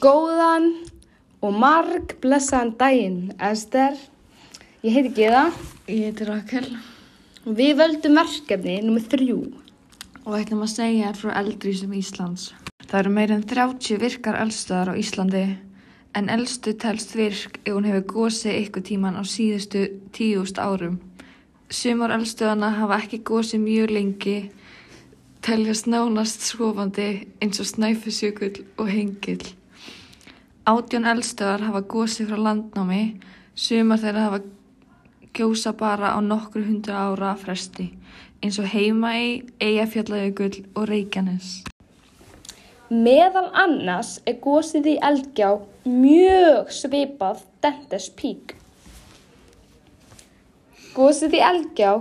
Góðan og marg blessaðan daginn, Ester. Ég heiti Geða Ég heiti Rakel og við völdum verkefni nummið þrjú. og ætlum að segja frá eldrísum Íslands. Það eru meir en 30 virkar eldstöðar á Íslandi en eldstu telst virk ef hún hefur gósið ykkur tíman á síðustu tíust árum. Sumar eldstöðana hafa ekki gósið mjög lengi, teljast nánast skofandi eins og snæfisjökull og hengill. Átjón eldstöðar hafa gósið frá landnámi, sumar þeirra hafa gjósa bara á nokkru hundru ára fresti, eins og Heimaey, Eyjafjallajökull og Reykjanes. Meðal annars er gósið í Eldgjá mjög svipað Dentes Peak. Gósið í Eldgjá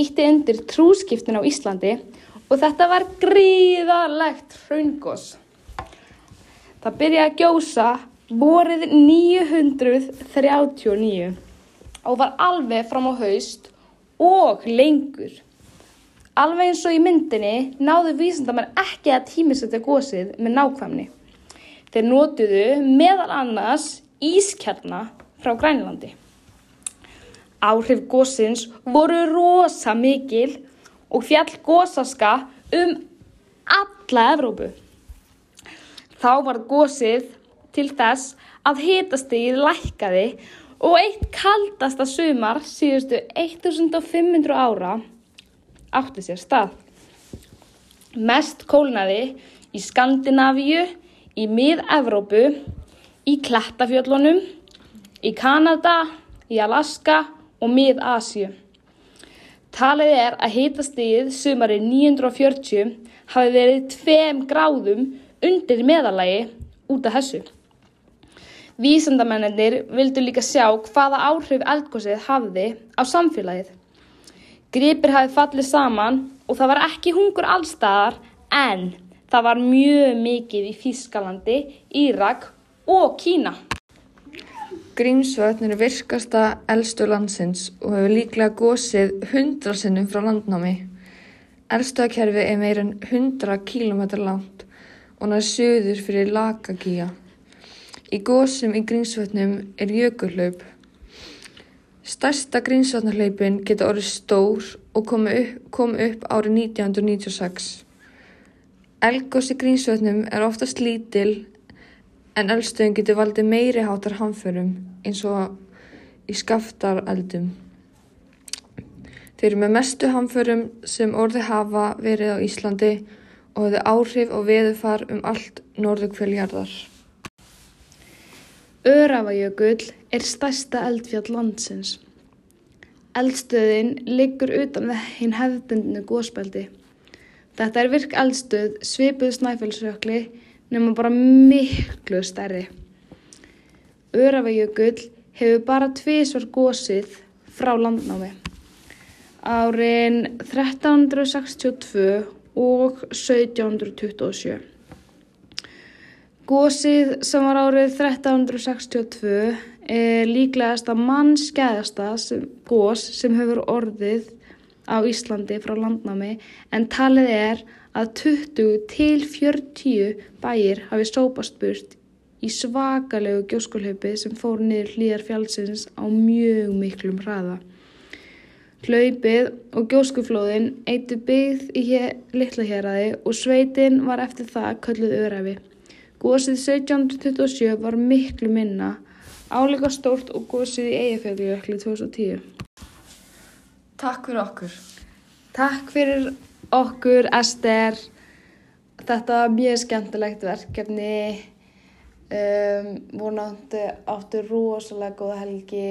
ítti undir trúskiptin á Íslandi og þetta var gríðarlegt hraungós. Það byrjaði að gjósa vorið 939 og var alveg fram á haust og lengur. Alveg eins og í myndinni náðu vísindamenn ekki að tímisetta gósið með nákvæmni. Þeir notuðu meðal annars ískjarna frá Grænlandi. Áhrif gósins voru rosa mikil og fjall gósaska um alla Evrópu. Þá var gósið til þess að hitastigið lækkaði og eitt kaldasta sumar síðustu 1500 ára átti sér stað. Mest kólnaði í Skandinavíu, í mið-Evrópu, í Klettafjöllunum, í Kanada, í Alaska og mið-Asju. Talið er að hitastigið sumari 940 hafi verið 2 gráðum undir meðalagi út af þessu. Vísendamennir vildu líka sjá hvaða áhrif eldgósið hafði á samfélagið. Gripir hafi fallið saman og það var ekki hungur allstaðar en það var mjög mikið í Þískalandi, Írak og Kína. Grímsvötn er virkasta elstu landsins og hefur líklega gósið 100 sinnum frá landnámi. Eldstöðakerfi er meir en 100 km langt og nær söður fyrir Lakagíja. Í gósum í Grímsvötnum er jökullaup. Stærsta Grímsvötnarhlaupin geta orðið stór og kom upp, kom upp árið 1996. Elgós í Grímsvötnum er oftast lítil en eldstöðin getur valdið meiri hátar hamförum eins og í skaftareldum. Þeir eru með mestu hamförum sem orði hafa verið á Íslandi og hefðu áhrif og veðufar um allt norðugfjöljarðar. Örafajökull er stærsta eldfjall landsins. Eldstöðin liggur utan hinn hefðbundinu gósbeldi. Þetta er virk eldstöð svipuð snæfellsjökli nema bara miklu stærri. Örafajökull hefur bara tvísvar gósið frá landnámi. Árin 1362 og 1727. Gósið sem var árið 1362 er líklegast að mannskæðasta gós sem hefur orðið á Íslandi frá landnámi en talið er að 20 til 40 bæir hafi sópast burt í svakalegu gjóskulhaupi sem fór niður hlýjar fjálsins á mjög miklum hraða. Hlaupið og gjóskuflóðin eitu byggð í litla héræði og sveitin var eftir það kölluð öræfi. Gósið 1727 var miklu minna, áleika stórt og gósið í Eyjafjallajökli 2010. Takk fyrir okkur. Takk fyrir okkur, Ester. Þetta var mjög skemmtilegt verkefni. Um, vonandi áttu rosalega góða helgi.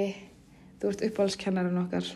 Þú ert uppáhaldskennarinn okkar.